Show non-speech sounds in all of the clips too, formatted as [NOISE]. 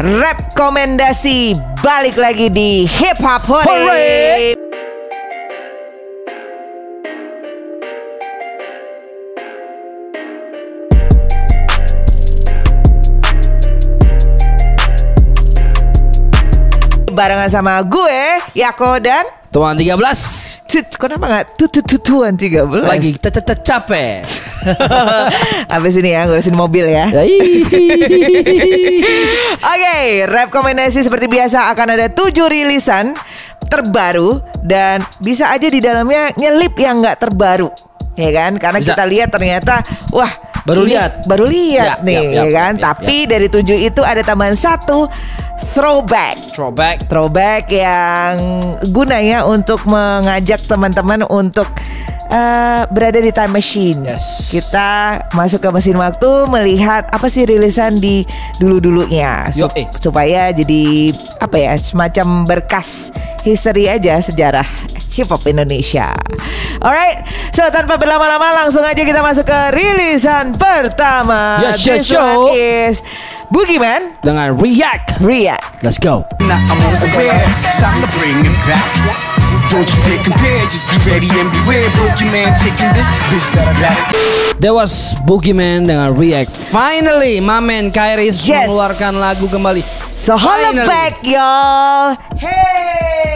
rekomendasi balik lagi di Hip Hop Hore. Barengan sama gue, Yako dan Tuan 13 Tut, kenapa nggak tutut tutuan 13 Lagi caca capek [LAUGHS] Habis ini ya ngurusin mobil ya Ya. Oke, rekomendasi seperti biasa akan ada tujuh rilisan terbaru dan bisa aja di dalamnya nyelip yang nggak terbaru, ya kan? Karena Bisa. kita lihat ternyata, wah Baru lihat. baru lihat Ya, nih, ya, ya, ya, kan? ya, Tapi dari tujuh itu ada tambahan satu throwback. Throwback Throwback yang gunanya untuk mengajak teman-teman untuk eh, berada di time machine. Yes. Kita masuk ke mesin waktu melihat apa sih rilisan di dulu-dulunya Sup- Yo, eh. supaya jadi apa ya semacam berkas history aja sejarah hip hop Indonesia. Alright, so tanpa berlama-lama langsung aja kita masuk ke rilisan pertama. Yes, yes, This yo. one is Boogeyman Dengan React React. Let's go Now I'm aware, time to bring it back. Don't you dare compare, just be ready and beware. Boogeyman taking this business back. That was Boogeyman dengan React Finally my man Kairis Yes. mengeluarkan lagu kembali So holla Finally. back y'all. Hey.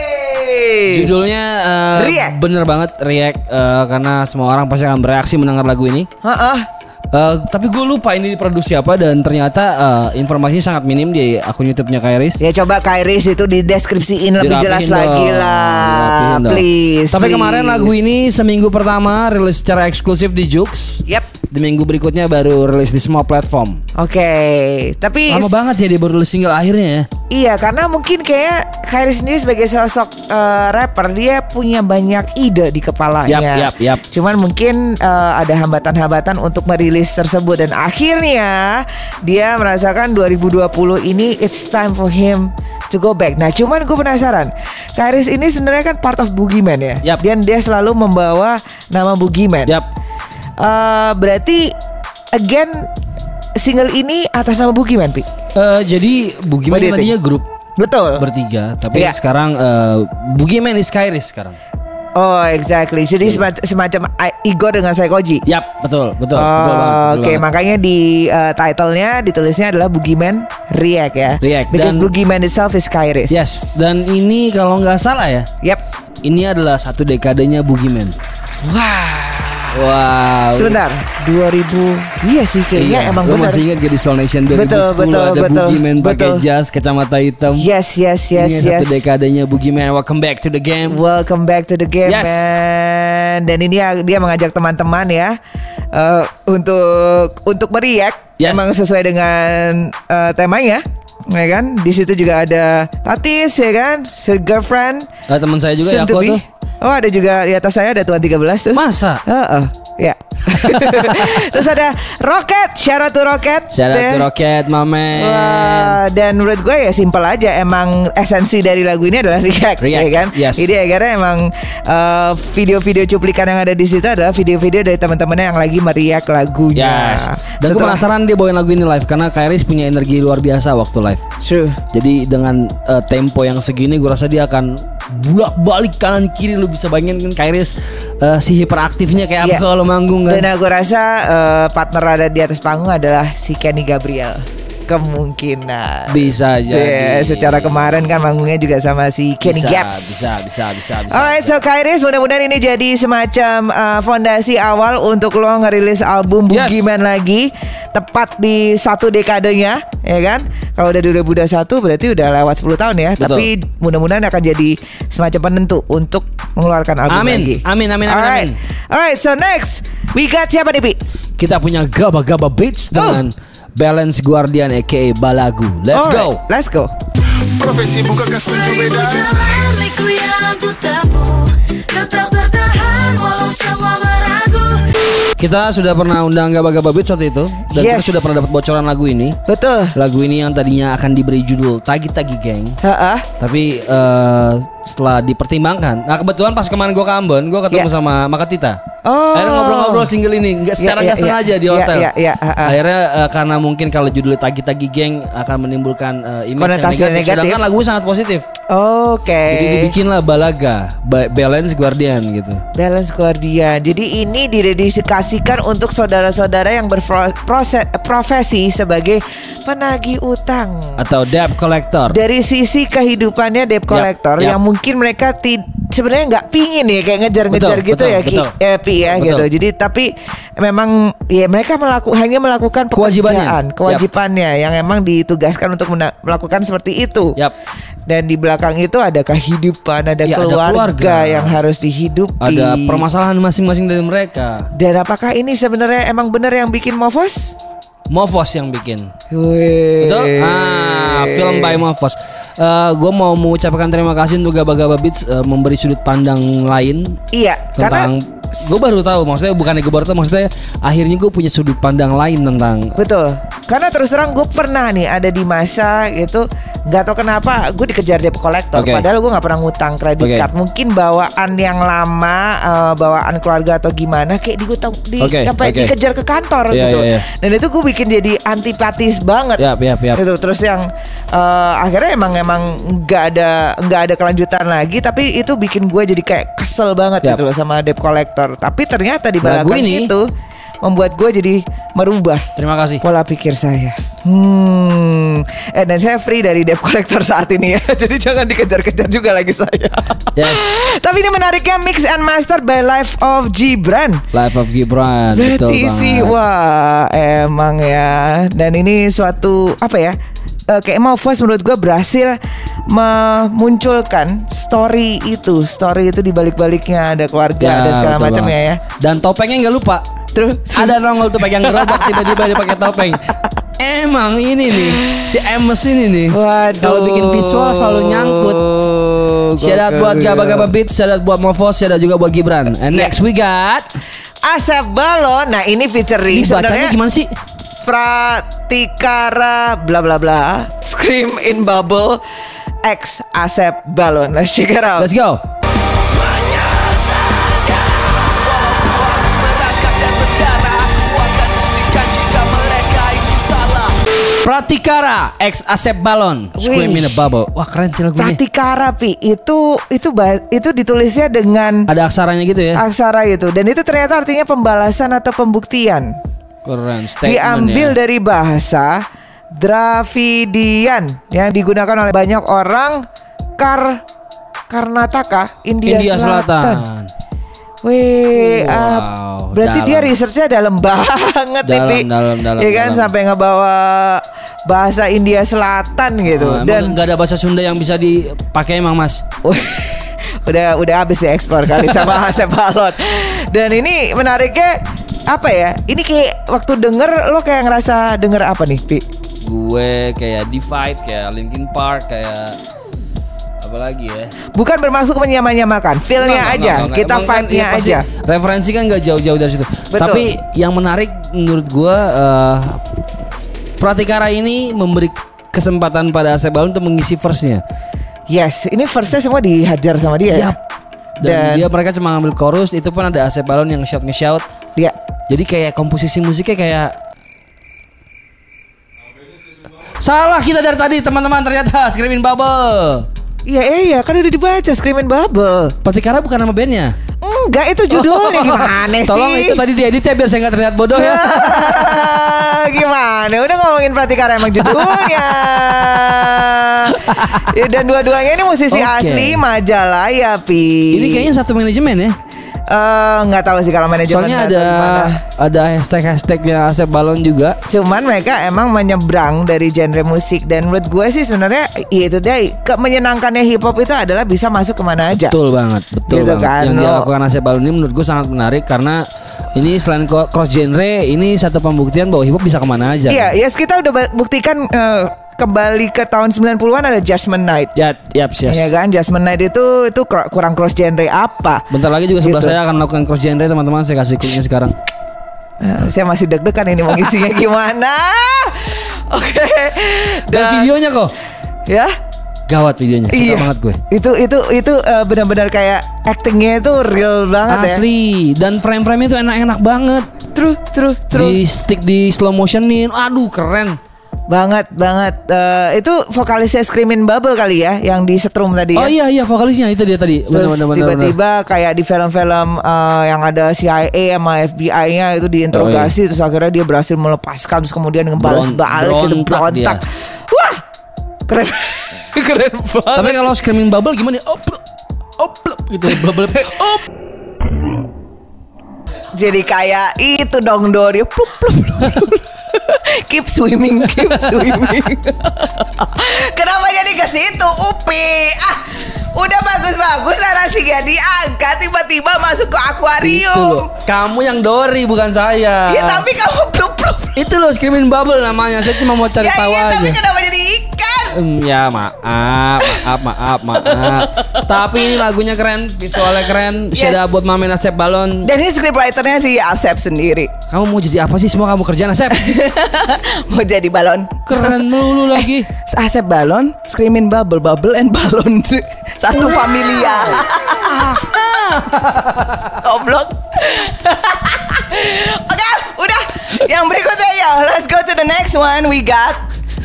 Judulnya eh, React. bener banget React eh, Karena semua orang pasti akan bereaksi mendengar lagu ini Heeh. Eh, Tapi gue lupa ini diproduksi apa Dan ternyata eh, informasinya sangat minim di akun YouTube-nya Kairis Ya coba Kairis itu di deskripsiin lebih Dirapihin jelas dong, lagi lah. dong. Please. Tapi please. kemarin lagu ini seminggu pertama rilis secara eksklusif di Jux. Yep. Di minggu berikutnya baru rilis di semua platform. Oke, tapi Lama banget ya dia baru rilis single akhirnya ya. Iya, karena mungkin kayak Kairis sendiri sebagai sosok eh, rapper dia punya banyak ide di kepalanya. Yap, yap, yap. Cuman mungkin eh, ada hambatan-hambatan untuk merilis tersebut dan akhirnya dia merasakan 2020 ini it's time for him to go back. Nah, cuman gue penasaran, Kairis ini sebenarnya kan part of Boogeyman ya. Yap. Dan dia selalu membawa nama Boogeyman. Yap. Eh, berarti again single ini atas nama Boogeyman, Pi. Eh, jadi Boogeyman tadinya grup Betul. bertiga, tapi Iya. sekarang eh, Boogeyman is Kairis sekarang. Oh, exactly. Jadi sema- semacam I- Igor dengan Saikoji. Yap, betul, betul, Oh, betul Oke, banget. makanya di uh, title-nya ditulisnya adalah Boogeyman React ya. React, Because dan- Boogeyman itself is Kairis. Yes, dan ini kalau nggak salah ya, Yep. ini adalah satu dekadenya Boogeyman. Wah. Wow. Sebentar, 2000. Iya sih kayaknya Iya, emang lo benar. masih ingat di Soul Nation 2010 Betul, betul, ada betul, Boogeyman pakai jas, kacamata hitam. Yes, yes, yes, Ini yes. satu dekadenya Boogeyman. Welcome back to the game. Welcome back to the game, Yes. man. Dan ini ya- dia mengajak teman-teman ya eh, untuk untuk meriak. Yes. Emang sesuai dengan eh, temanya, ya kan? Di situ juga ada Tatis, ya kan? Sir girlfriend. Ah, teman saya juga soon ya aku tuh. Oh ada juga di atas saya ada tuan 13 tuh. Masa? Heeh, ya. [LAUGHS] Terus ada Rocket, Rocket. Shout out to Deh. Rocket, my man. Wah, dan menurut gue ya simpel aja emang esensi dari lagu ini adalah react, React, ya kan? yes. Jadi akhirnya emang uh, video-video cuplikan yang ada di situ adalah video-video dari teman-temannya yang lagi meriak lagunya. Yes. Dan gue Setelah- penasaran dia bawain lagu ini live karena Kairis punya energi luar biasa waktu live. True. Jadi dengan eh, tempo yang segini gue rasa dia akan bulak balik kanan kiri lu bisa bayangin kan Kairis eh, si hiperaktifnya kayak Iya. apa kalau manggung kan. Dan aku rasa uh, partner ada di atas panggung adalah si Kenny Gabriel. Kemungkinan. Bisa jadi. Yeah, secara kemarin kan manggungnya juga sama si Kenny bisa, Gaps. Bisa, bisa, bisa, bisa. Alright, bisa. so Kairis mudah-mudahan ini jadi semacam uh, fondasi awal untuk lo ngerilis album Yes. Boogeyman lagi tepat di satu dekadenya, ya kan? Kalau udah 2021 berarti udah lewat 10 tahun ya. Betul. Tapi mudah-mudahan akan jadi semacam penentu untuk mengeluarkan album Amin. lagi. Amin, amin, amin, Alright. amin. Alright, so next we got siapa nih, Pi? Kita punya Gaba Gaba Beats dengan Balance Guardian aka Balagu. Let's Alright, go. Let's go. Profesi bukankah setuju beda? Liku yang ku tempuh Tetap bertahan walau semua beragu Kita sudah pernah undang Gaba Gaba Beats waktu itu dan Yes. kita sudah pernah dapat bocoran lagu ini. Betul. Lagu ini yang tadinya akan diberi judul Tagi Tagi Gang. Heeh. Tapi eh, setelah dipertimbangkan. Nah kebetulan pas kemarin gue ke Ambon, gue ketemu Ya. sama Makatita. Oh. Akhirnya ngobrol-ngobrol single ini, nggak secara Ya, nggak ya, sengaja ya. di Ya, hotel. ya, ya, ah, ah. Akhirnya eh, karena mungkin kalau judulnya tagi-tagi geng akan menimbulkan eh, image Konotasi yang negatif, negatif. sedangkan lagunya sangat positif. Oke. Jadi dibikinlah Balaga, Ba- Balance Guardian gitu. Balance Guardian. Jadi ini didedikasikan untuk saudara-saudara yang berprofesi sebagai penagih utang. Atau debt collector. Dari sisi kehidupannya debt collector yap. yang mungkin mereka ti- sebenarnya nggak pingin ya kayak ngejar-ngejar gitu betul, ya Ki, betul. eh, Pi ya Betul. gitu. Jadi tapi memang ya mereka melaku, hanya melakukan Kewajibannya. pekerjaan, kewajibannya yang emang ditugaskan untuk melakukan seperti itu. Yap. Dan di belakang itu ada kehidupan, ada, Ya, ada keluarga, keluarga. yang harus dihidupi. Ada permasalahan masing-masing dari mereka. Dan apakah ini sebenarnya emang benar yang bikin Mofos? Mofos yang bikin. Wih. Betul? Ah, film by Mofos. Gue mau mengucapkan terima kasih untuk Gaba Gaba Beats eh, memberi sudut pandang lain Iya, karena tentang gue baru tahu maksudnya bukannya gue baru tahu maksudnya akhirnya gue punya sudut pandang lain tentang Betul. Karena terus terang gue pernah nih ada di masa gitu nggak tahu kenapa gue dikejar debt collector. Oke. Padahal gue nggak pernah ngutang kredit Oke. card. Mungkin bawaan yang lama, eh, bawaan keluarga atau gimana kayak digutang di Oke, sampai oke. dikejar ke kantor Iya, gitu. iya, iya. Dan itu gue bikin jadi antipatis banget. Yap, yap, yap. Gitu. Terus yang eh, akhirnya emang emang nggak ada nggak ada kelanjutan lagi. Tapi itu bikin gue jadi kayak kesel banget Yap. gitu loh sama debt collector. Tapi ternyata di belakang ini- itu membuat gue jadi merubah terima kasih pola pikir saya. Hmm. Eh dan saya free dari debt collector saat ini ya. [LAUGHS] Jadi jangan dikejar-kejar juga lagi saya. Yes. [LAUGHS] Tapi ini menariknya mix and master by Life of Gibran. Life of Gibran Berarti sih wah emang ya. Dan ini suatu apa ya? Eh, kayak Mofos menurut gue berhasil memunculkan story itu, story itu di balik-baliknya ada keluarga ada segala betul macam ya ya. dan topengnya nggak lupa Terus ada nongol tuh pegang gerobak tiba-tiba dia pakai topeng emang ini nih si Amos ini nih Waduh. kalau bikin visual selalu nyangkut out buat Gaba Gaba Beats, shout out buat Mofos, out juga buat Gibran. And Ya. next we got Asep Balon. Nah, ini featuring Ini bacanya gimana sih? Pratikara bla bla bla. Scream in Bubble X Asep Balon. Let's check it out. Let's go. Pratikara X Asep Balon. Scream in a Bubble. Wah keren sih lagunya. Pratikara Pi Itu itu itu ditulisnya dengan Ada aksaranya gitu ya? aksara itu Dan itu ternyata artinya pembalasan atau pembuktian Keren statement Diambil ya dari bahasa Dravidian Yang digunakan oleh banyak orang Kar Karnataka India, India Selatan. Selatan Wih, Wow, ah, berarti dalam. dia researchnya dalam banget nih, Dalam, Pi. dalam, dalam, Iya kan dalam. sampai ngebawa bahasa India Selatan gitu. Emang Dan nggak ada bahasa Sunda yang bisa dipakai emang mas [LAUGHS] udah udah habis ya ekspor kali sama [LAUGHS] Asep Balon. Dan ini menariknya apa ya? Ini kayak waktu denger lo kayak ngerasa denger apa nih, Pi? Gue kayak Divide Kayak Linkin Park Kayak Apa lagi ya Bukan bermaksud menyamakan, feel-nya aja. enggak, enggak. Kita Emang kan, vibe-nya pasti aja. Referensi kan gak jauh-jauh dari situ. Betul. Tapi yang menarik menurut gua eh, Pratikara ini memberi kesempatan pada Asep Balon untuk mengisi verse-nya. Yes, ini first-nya semua dihajar sama dia. Yap. Dan, Dan- dia mereka cuma ngambil chorus itu pun ada Asep Balon yang shout nge-shout. Dia Jadi kayak komposisi musiknya kayak Salah kita dari tadi teman-teman ternyata Screaming Bubble. Iya, iya, kan udah dibaca Screaming Bubble. Pratikara bukan nama bandnya. Enggak, itu judulnya [LAUGHS] gimana sih? Tolong itu tadi diedit ya biar saya nggak terlihat bodoh ya. [LAUGHS] Gimana? Udah ngomongin Pratikara emang judulnya. [LAUGHS] Ya, dan dua-duanya ini musisi Oke. asli Majalaya, Pi. Ini kayaknya satu manajemen ya. Eh, nggak tahu sih kalau manajemen Soalnya ada ada hashtag hashtagnya Asep Balon juga. Cuman mereka emang menyeberang dari genre musik dan menurut gue sih sebenarnya ya itu dia ke menyenangkannya hip hop itu adalah bisa masuk ke mana aja. Betul banget, betul Gitu banget. kan, Yang dilakukan Asep Balon ini menurut gue sangat menarik karena ini selain cross genre, ini satu pembuktian bahwa hip hop bisa ke mana aja. Iya, yes kita udah buktikan eh, kembali ke tahun 90-an ada Judgment Night. Ya, yap, yes. Iya kan, Judgment Night itu itu kurang cross genre apa? Bentar lagi juga sebelah Gitu. saya akan melakukan cross genre teman-teman. Saya kasih clue sekarang. Eh, saya masih deg-degan ini mau ngisinya [LAUGHS] gimana. Oke. Dan videonya kok. ya. Gawat videonya, suka Iya. banget gue. Itu itu itu eh, benar-benar kayak actingnya itu real banget ya. Asli dan frame-frame itu enak-enak banget. True, true, true. Di stick di slow motionin. Aduh, keren. Banget, banget. Eh, itu vokalisnya Screaming Bubble kali ya, yang di setrum tadi Oh ya. iya iya vokalisnya itu dia tadi. Terus tiba-tiba kayak di film-film eh, yang ada CIA sama FBI-nya itu diinterogasi terus akhirnya dia berhasil melepaskan terus kemudian ngebalas Beron- balik gitu berontak. Wah. Keren. [LAUGHS] keren banget. Tapi kalau screaming bubble gimana? Oh, oh, plop, gitu bubble. Oh, Jadi kayak itu dong do dia plup, plup, plup, plup. Keep swimming, keep swimming. [LAUGHS] Kenapa jadi ke situ, Upi? Ah, udah bagus-bagus narasinya diangkat tiba-tiba masuk ke itu loh. akuarium. Kamu yang Dori bukan saya. Ya tapi kamu plup plup. Itu loh screaming bubble namanya. Saya cuma mau cari Ya tahu iya aja. tapi kenapa jadi ikan? Ya maaf, maaf, maaf, maaf. Tapi ini lagunya keren, visualnya keren. Yes. Sudah buat mamen Asep Balon. Dan ini scriptwriternya si Asep sendiri. Kamu mau jadi apa sih? Semua kamu kerjaan Asep. [LAUGHS] Mau jadi balon. Keren melulu [LAUGHS] lagi. Asep balon, screaming bubble, bubble and balon. [LAUGHS] Satu familia. Goblok. Oke, udah. Yang berikutnya ya, let's go to the next one. We got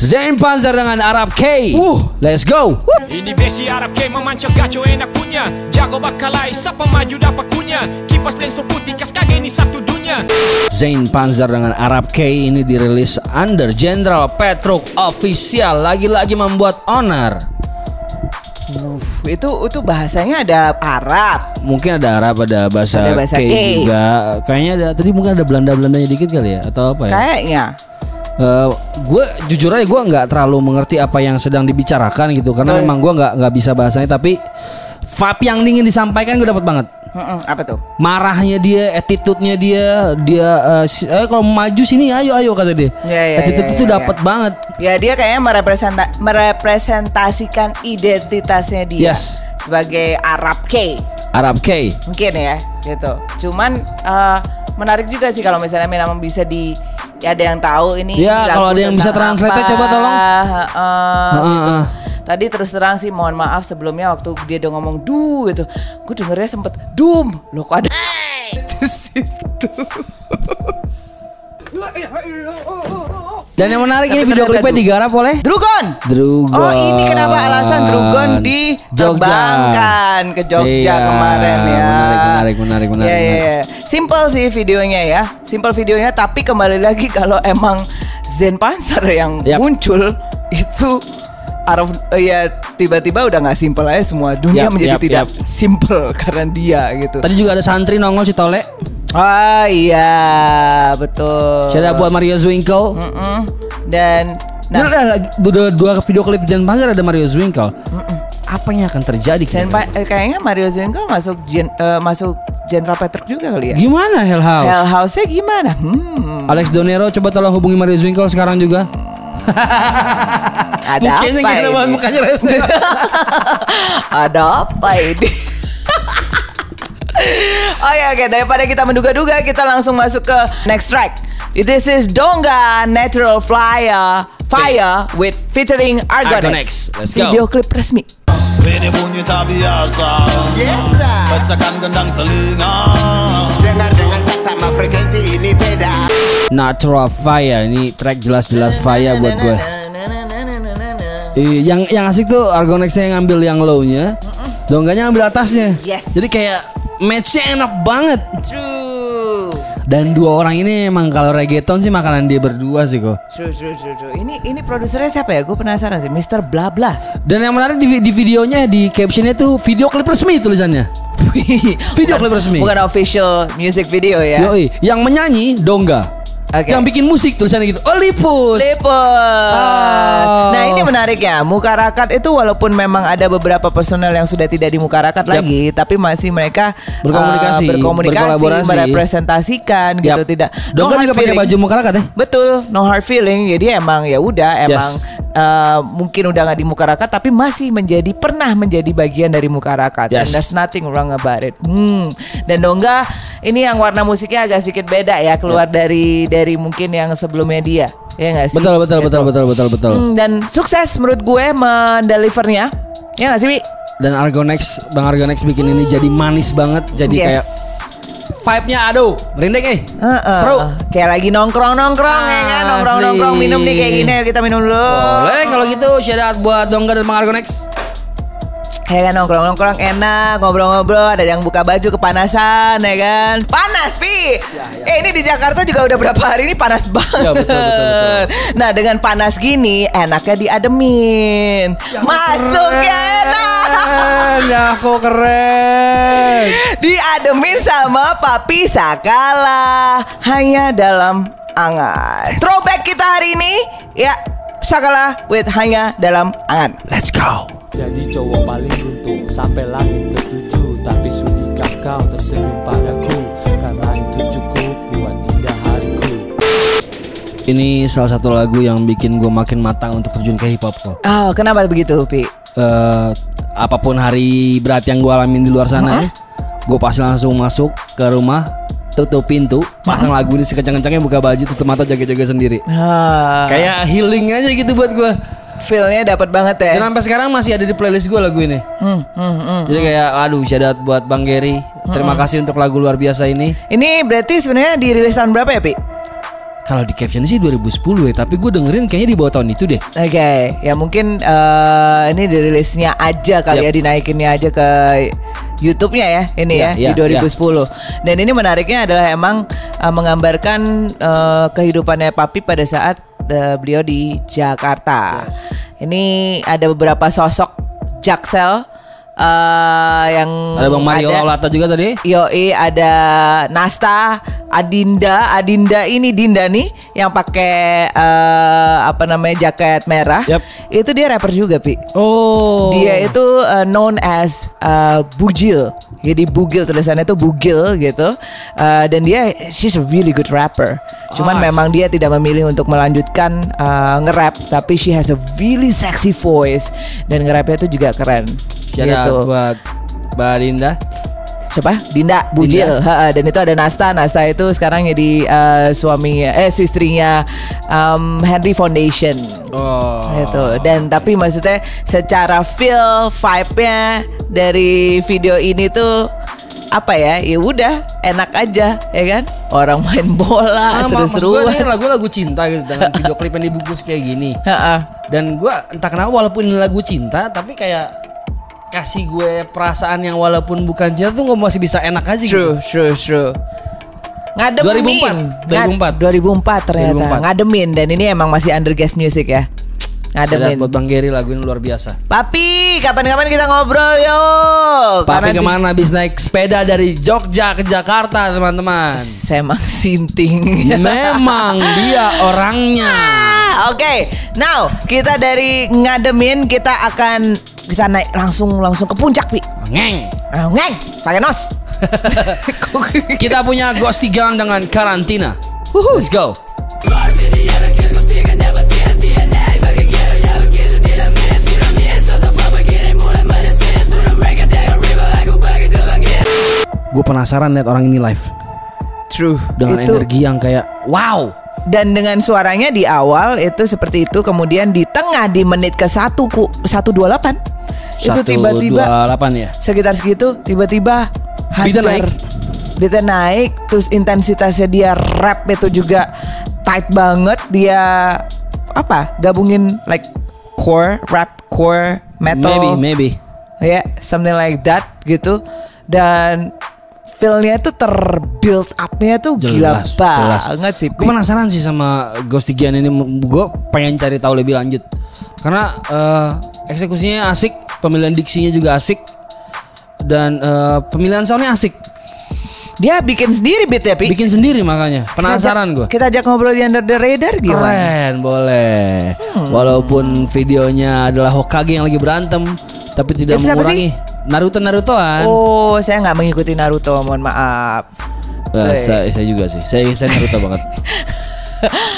Zain Panzer dengan Arab K. Uh. Let's go. Ini besi Arab K memancap gaco enak punya Jago bakalai siapa maju dapat punya Kipas lenso putih kas kage ini satu dunia Zain Panzer dengan Arab K ini dirilis under General Petruk Official lagi-lagi membuat honor. itu itu bahasanya ada Arab. Mungkin ada Arab, ada bahasa, Ada bahasa K, K. juga. Kayaknya ada tadi mungkin ada Belanda-Belandanya dikit kali ya atau apa ya? Kayaknya. Gue jujur aja gue nggak terlalu mengerti apa yang sedang dibicarakan gitu karena Betul. memang gue nggak nggak bisa bahasanya tapi vibe yang ingin disampaikan gue dapat banget Mm-mm, apa tuh? marahnya dia attitude-nya dia dia eh, si- eh, kalau maju sini ayo ayo kata dia Ya, ya, attitude ya, itu ya, dapat ya. banget Ya dia kayaknya merepresenta merepresentasikan identitasnya dia Yes. sebagai Arab K. Arab K mungkin ya gitu cuman eh, menarik juga sih kalau misalnya memang bisa di ada yang tahu ini Ya, kalau ada yang bisa apa, coba tolong. heeh, Heeh, gitu. heeh. Tadi terus terang sih mohon maaf sebelumnya waktu dia udah ngomong du gitu, gue dengernya sempet dum, lo kok ada [LAUGHS] di situ. dan yang menarik Tapi ini video ternyata klipnya digarap oleh Drugon. Drugon. Oh ini kenapa alasan Drugon diterbangkan ke Jogja Iya, kemarin ya. Menarik, menarik, menarik, Iya, iya, iya. Simple sih videonya ya. Simple videonya tapi kembali lagi [LAUGHS] kalau emang Zen Panzer yang Yap. muncul itu Araf ya tiba-tiba udah nggak simple aja semua dunia Yap, menjadi yap, tidak yap. simple [LAUGHS] karena dia gitu. tadi juga ada santri nongol si Tole Ah iya betul. saya buat Mario Zwinkle Mm-mm. Dan Nah, nah ada dua, dua video klip Jen Panzer ada Mario Zwinkle. Apa yang akan terjadi? Pa- eh, kayaknya Mario Zwinkle masuk gen, eh, masuk Jenderal Patrick juga kali ya. Gimana Hell House? Hell House-nya gimana? Hmm, Alex Donero coba tolong hubungi Mario Zwinkle sekarang juga. [LAUGHS] ada Mukanya apa gimana ini? mukanya [LAUGHS] ada apa ini? [LAUGHS] Oke oke daripada kita menduga-duga kita langsung masuk ke next track. This is Donga Natural Flyer Fire with featuring Argonex. Argonex. Let's go. Video klip resmi. Ini bunyi tak biasa Pecahkan gendang telinga Dengar dengan sama frekuensi ini beda Natural Fire ini track jelas-jelas fire buat gue. Yang yang asik tuh Argonex yang ngambil yang low-nya, Dongganya ngambil atasnya. Yes. Jadi kayak match-nya enak banget. True. Dan dua orang ini emang kalau reggaeton sih makanan dia berdua sih kok. True, true, true, true. Ini ini produsernya siapa ya? Gue penasaran sih. Mr. Bla Bla. Dan yang menarik di, di videonya di captionnya tuh video klip resmi tulisannya. [LAUGHS] Video Bukan- klip resmi. Bukan official music video ya. Yoi, yang menyanyi Dongga. Oke. Yang bikin musik tulisannya gitu. Olympus. Lepos. Oh. Nah ini menarik ya. Mukarakat itu walaupun memang ada beberapa personel yang sudah tidak di Mukarakat Yap. lagi, tapi masih mereka Berkomunikasi, uh, berkomunikasi, merepresentasikan gitu Yap. tidak. Dongga hard juga pakai baju Mukarakat ya? Betul, no hard feeling. Jadi emang ya udah emang Yes. uh, mungkin udah nggak di Mukarakat tapi masih menjadi pernah menjadi bagian dari Mukarakat. And Yes. there's nothing wrong about it. Hmm. Dan Dongga ini yang warna musiknya agak sedikit beda ya keluar dari dari dari mungkin yang sebelumnya dia. Ya nggak sih? Betul betul Gitu. betul betul betul betul. Hmm, dan sukses menurut gue mendelivernya. Ya nggak sih, Wi? Dan Argonex, Bang Argonex bikin ini jadi manis banget, jadi Yes. kayak vibe-nya aduh, merinding eh. Heeh. Seru. Kayak lagi nongkrong-nongkrong ya kan, nongkrong-nongkrong Asli. minum nih kayak gini, kita minum dulu. Boleh kalau gitu shout out buat Dongga dan Bang Argonex. Ya kan nongkrong-nongkrong enak, ngobrol-ngobrol, ada yang buka baju kepanasan ya kan. Panas, Pi. Eh ini di Jakarta juga udah berapa hari ini panas banget. Ya, betul, betul, betul. Nah, dengan panas gini enaknya diademin. Masuk ya enak. Keren, ya kok keren. Diademin sama Papi Sakala hanya dalam angan. Throwback kita hari ini ya Sakala with hanya dalam angan. Let's go. Jadi cowok paling sampai langit ketujuh Tapi sudikah kau tersenyum padaku Karena itu cukup buat indah hariku Ini salah satu lagu yang bikin gue makin matang untuk terjun ke hip hop kok. Oh, kenapa begitu, Pi? Eh, apa pun hari berat yang gue alamin di luar sana, gue pasti langsung masuk ke rumah, tutup pintu, pasang lagu ini sekencang-kencangnya buka baju, tutup mata jaga-jaga sendiri. Ah, Kayak healing aja gitu buat gue. Feel-nya dapat banget ya. Dan sampai sekarang masih ada di playlist gue lagu ini. Hmm, hmm, hmm. Jadi kayak aduh syadat buat Bang Gary. Terima kasih untuk lagu luar biasa ini. Ini berarti sebenarnya dirilis tahun berapa ya, Pi? Kalau di caption sih 2010 ya, tapi gue dengerin kayaknya di bawah tahun itu deh. Oke, ya mungkin eh, ini dirilisnya aja kali Yap. ya dinaikinnya aja ke YouTube-nya ya ini Ya, ya, ya, di 2010. Dan ini menariknya adalah emang eh, menggambarkan eh, kehidupannya Papi pada saat eh, beliau di Jakarta. Ini ada beberapa sosok Jaksel eh, yang Ada Bang Mario ada- Laulata juga tadi. Yoi ada Nasta, Adinda, Adinda ini Dinda nih yang pakai eh, apa namanya jaket merah. Yap. Itu dia rapper juga, Pi. Oh. Dia itu uh, known as uh, Bugil. Jadi Bugil tulisannya itu Bugil gitu. Uh, dan dia she's a really good rapper. Cuman Ah. memang dia tidak memilih untuk melanjutkan uh, nge-rap tapi she has a really sexy voice dan nge-rapnya itu juga keren. Shout out gitu. buat Mbak Dinda. Siapa? Dinda Bujil. Ha, dan itu ada Nasta. Nasta itu sekarang jadi uh, suami eh istrinya um, Henry Foundation. Oh. Gitu. Dan tapi maksudnya secara feel vibe-nya dari video ini tuh apa ya? Ya udah enak aja ya kan? Orang main bola Ah, gue seru-seruan. ini lagu-lagu [LAUGHS] cinta gitu dengan video klip yang dibungkus kayak gini. Dan gue entah kenapa walaupun ini lagu cinta tapi kayak kasih gue perasaan yang walaupun bukan cinta tuh gue masih bisa enak aja True, gitu. true, true. Ngademin 2004. 2004 ternyata 2004. Ngademin Dan ini emang masih under guest music ya Ngademin buat Bang Gary lagu ini luar biasa. Papi, kapan-kapan kita ngobrol yuk. Tapi Karena di- ke mana habis naik sepeda dari Jogja ke Jakarta teman-teman. Saya emang sinting. [LAUGHS] Memang dia orangnya. Ah, Oke, now kita dari ngademin kita akan kita naik langsung langsung ke puncak pi. Ngeng. Ah, Ngeng, pakai nos. [LAUGHS] Kita punya Ghosty Gang dengan karantina. Let's go. Gue penasaran lihat orang ini live True. dengan Itu- energi yang kayak wow. Dan dengan suaranya di awal itu seperti itu, kemudian di tengah di menit ke satu ku 128 itu tiba-tiba 128 ya. sekitar segitu tiba-tiba hajar naik. beatnya naik terus intensitasnya dia rap itu juga tight banget dia apa gabungin like core rap core metal Maybe, maybe. ya something like that gitu dan feelnya itu terbuild upnya tuh gila banget sih Gue penasaran sih sama Ghosty Gian ini. Gue pengen cari tahu lebih lanjut. Karena eh, eksekusinya asik, pemilihan diksinya juga asik, dan eh, pemilihan soundnya asik. dia bikin sendiri beat ya Pi Bikin sendiri makanya. Penasaran gue. kita ajak ngobrol di under the radar gimana Keren, boleh. Hmm. Walaupun videonya adalah Hokage yang lagi berantem, tapi tidak Itu siapa mengurangi Naruto Narutoan. oh saya nggak mengikuti Naruto mohon maaf Eh, saya, saya juga sih. Saya saya Naruto [LAUGHS] banget.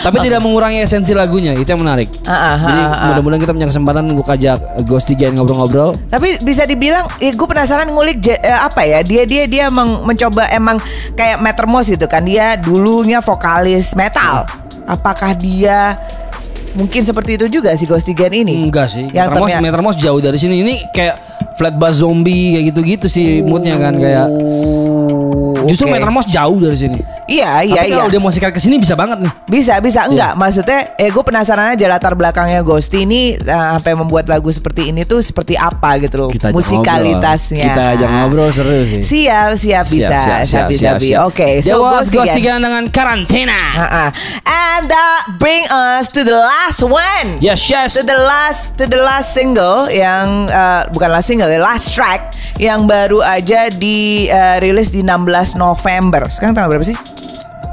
Tapi tidak mengurangi esensi lagunya, itu yang menarik. Ah, ah, Jadi ah, ah. mudah-mudahan kita punya kesempatan untuk ajak Ghosty Gang ngobrol-ngobrol. Tapi bisa dibilang, ya gue penasaran ngulik je- eh, apa ya dia dia dia meng- mencoba emang kayak Metermos gitu kan dia dulunya vokalis metal. Apakah dia mungkin seperti itu juga si Ghost Tigan ini? Enggak sih. Yang Metermos, ternyata- Metermos jauh dari sini. Ini kayak flat bass zombie kayak gitu-gitu sih moodnya kan kayak. Justru oke. Metermos jauh dari sini. Iya iya Tapi iya. kalau dia mau sikat ke sini bisa banget nih. Bisa bisa Iya. enggak maksudnya eh gue penasaran aja latar belakangnya Ghosty ini eh, sampai membuat lagu seperti ini tuh seperti apa gitu loh Kita musikalitasnya. ngobrol. Kita ajak ngobrol seru sih. Siap siap bisa siap, bisa bisa. Oke, so Jawa Ghosty. Gang dengan karantina. Uh-uh. And that bring us to the last one. Yes, yes. To the last to the last single yang uh, bukan last single, ya, last track yang baru aja di uh, rilis di 16 November. Sekarang tanggal berapa sih?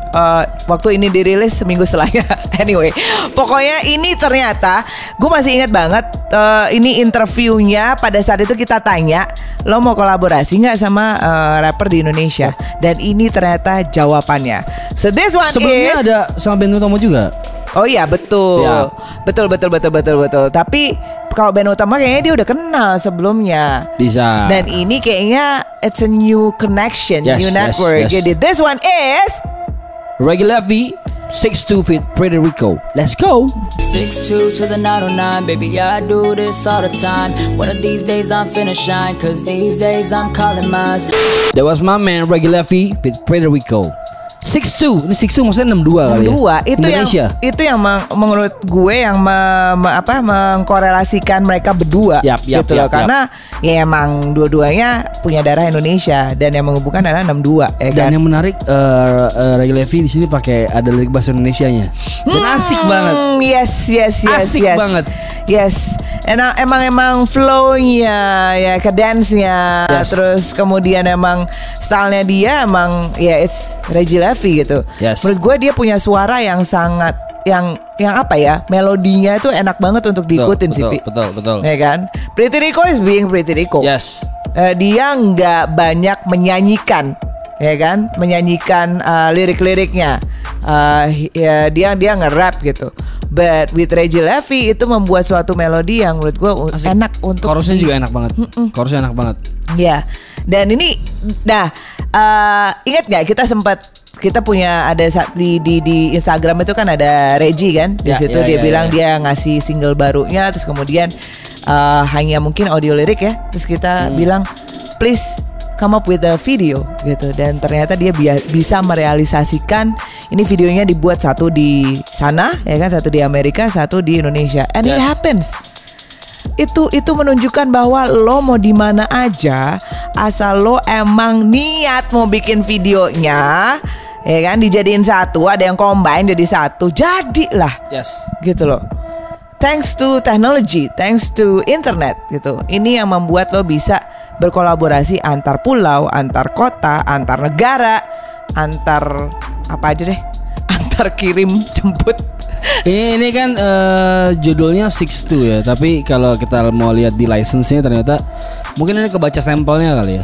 Uh, waktu ini dirilis seminggu setelahnya. [LAUGHS] anyway, pokoknya ini ternyata gue masih ingat banget uh, ini interviewnya pada saat itu kita tanya lo mau kolaborasi nggak sama uh, rapper di Indonesia dan ini ternyata jawabannya. So this one Sebelumnya is ada sama Ben Utomo juga. Oh iya betul, Ya. betul betul betul betul betul. Tapi kalau band utama kayaknya dia udah kenal sebelumnya. Bisa. Dan ini kayaknya it's a new connection, Yes, new yes, network. yes. Jadi this one is Reggie Levy, 6'2 feet, Pretty Rico. Let's go. 6'2 to the 909, baby, I do this all the time. One of these days I'm finna shine, cause these days I'm calling mine. That was my man Regular Levy with Pretty Rico. 6'2 Ini 6'2 maksudnya 62 kali ya? Dua. Itu Indonesia? yang itu yang meng- menurut gue yang me- me- apa mengkorelasikan mereka berdua Yap, yap, gitu loh. yap, karena ya emang dua-duanya punya darah Indonesia dan yang menghubungkan adalah 62 ya kan. Dan yang menarik uh, uh, Reggie Levy di sini pakai ada lirik bahasa Indonesianya. Dan asik banget. Hmm, Yes, yes, yes, Asik yes. banget. Yes. Emang emang emang flow-nya ya ke dance-nya Yes. terus kemudian emang stylenya dia emang ya it's Reggie Levy gitu. Yes. Menurut gue dia punya suara yang sangat yang yang apa ya melodinya itu enak banget untuk diikutin sih betul, betul, betul. Ya kan? Pretty Rico is being Pretty Rico. Yes Eh, dia nggak banyak menyanyikan ya kan? Menyanyikan uh, lirik-liriknya. Uh, ya, dia dia nge-rap gitu. But with Reggie Levy itu membuat suatu melodi yang menurut gue Asik. enak untuk Chorusnya juga enak banget. Chorusnya enak banget. Ya dan ini nah uh, ingat nggak kita sempat kita punya ada di di di Instagram itu kan ada Reggie kan? Di Ya, situ ya, dia ya, bilang ya. dia ngasih single barunya terus kemudian uh, hanya mungkin audio lirik ya. Terus kita Hmm. bilang please come up with a video gitu. Dan ternyata dia bia- bisa merealisasikan ini videonya dibuat satu di sana ya kan satu di Amerika satu di Indonesia. And it Yes. happens. Itu itu menunjukkan bahwa lo mau di mana aja asal lo emang niat mau bikin videonya ya kan dijadiin satu ada yang combine jadi satu jadilah. Yes. Gitu loh thanks to technology thanks to internet gitu. Ini yang membuat lo bisa berkolaborasi antar pulau antar kota antar negara antar apa aja deh [LAUGHS] antar kirim jemput. Ini, ini kan eh, judulnya 62 ya Tapi kalau kita mau lihat di license-nya ternyata Mungkin ini kebaca sampelnya kali ya.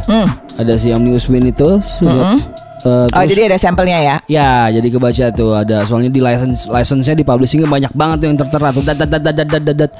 Ada si Omnius Win itu sudah, eh, oh terus- jadi ada sampelnya ya Ya, jadi kebaca tuh ada soalnya di license license-nya di publishingnya banyak banget tuh yang tertera tuh. Dat, dat, dat, dat, dat, dat, dat.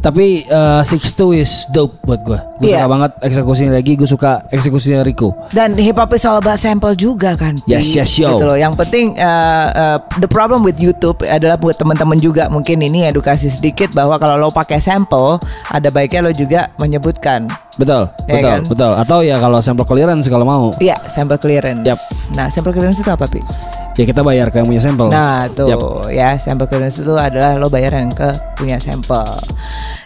Tapi uh, 62 is dope buat gue. Gue Iya. suka banget eksekusinya lagi, gue suka eksekusinya Rico. Dan hip hop is all about sample juga kan. Yes, yes, yo. Gitu loh. Yang penting uh, uh, the problem with YouTube adalah buat teman-teman juga mungkin ini edukasi sedikit bahwa kalau lo pakai sample, ada baiknya lo juga menyebutkan. Betul, Ya betul, kan? betul. Atau ya kalau sampel clearance kalau mau, Iya, sample clearance. Yap. Nah, sample clearance itu apa, Pi? ya kita bayar ke yang punya sampel. Nah, tuh Yap. ya, sample clearance itu adalah lo bayar yang ke punya sampel.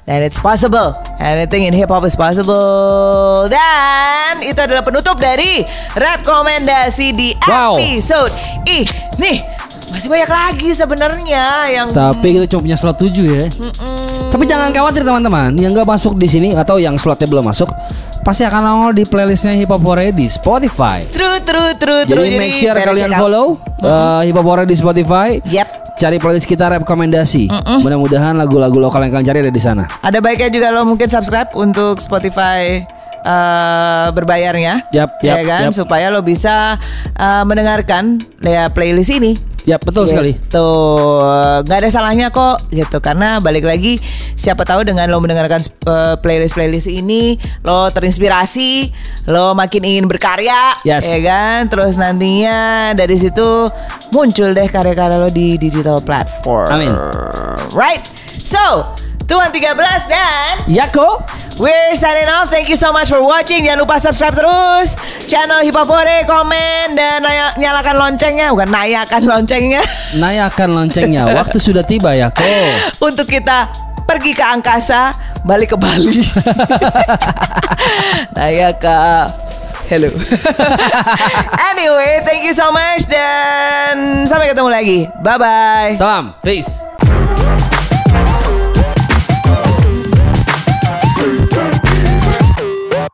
Dan it's possible. Anything in hip hop is possible. Dan itu adalah penutup dari rekomendasi di Wow. episode ih nih masih banyak lagi sebenarnya yang Tapi kita cuma punya slot 7 ya. Tapi jangan khawatir teman-teman, yang nggak masuk di sini atau yang slotnya belum masuk, pasti akan nongol di playlistnya Hip Hop Hore di Spotify. True, true, true, true. Jadi make sure kalian follow uh, Hip Hop Hore di Spotify. Yep. Cari playlist kita rekomendasi. Mudah-mudahan lagu-lagu lokal yang kalian cari ada di sana. Ada baiknya juga lo mungkin subscribe untuk Spotify eh, berbayarnya, Yap, ya yap, kan, yap. supaya lo bisa eh, mendengarkan ya playlist ini Ya betul sekali. Gitu. Nggak ada salahnya kok gitu karena balik lagi siapa tahu dengan lo mendengarkan uh, playlist-playlist ini lo terinspirasi, lo makin ingin berkarya, Yes. ya kan? Terus nantinya dari situ muncul deh karya-karya lo di digital platform. Amin. Right. So, Tuan 13 dan Yako. We're signing off. Thank you so much for watching. Jangan lupa subscribe terus channel Hipopore, komen dan naya- nyalakan loncengnya, bukan nayakan loncengnya [LAUGHS] Nayakan loncengnya. Waktu sudah tiba Yako. [LAUGHS] untuk kita pergi ke angkasa, balik ke Bali. [LAUGHS] Nayaka. Hello. anyway, thank you so much dan sampai ketemu lagi. Bye bye. Salam. Peace.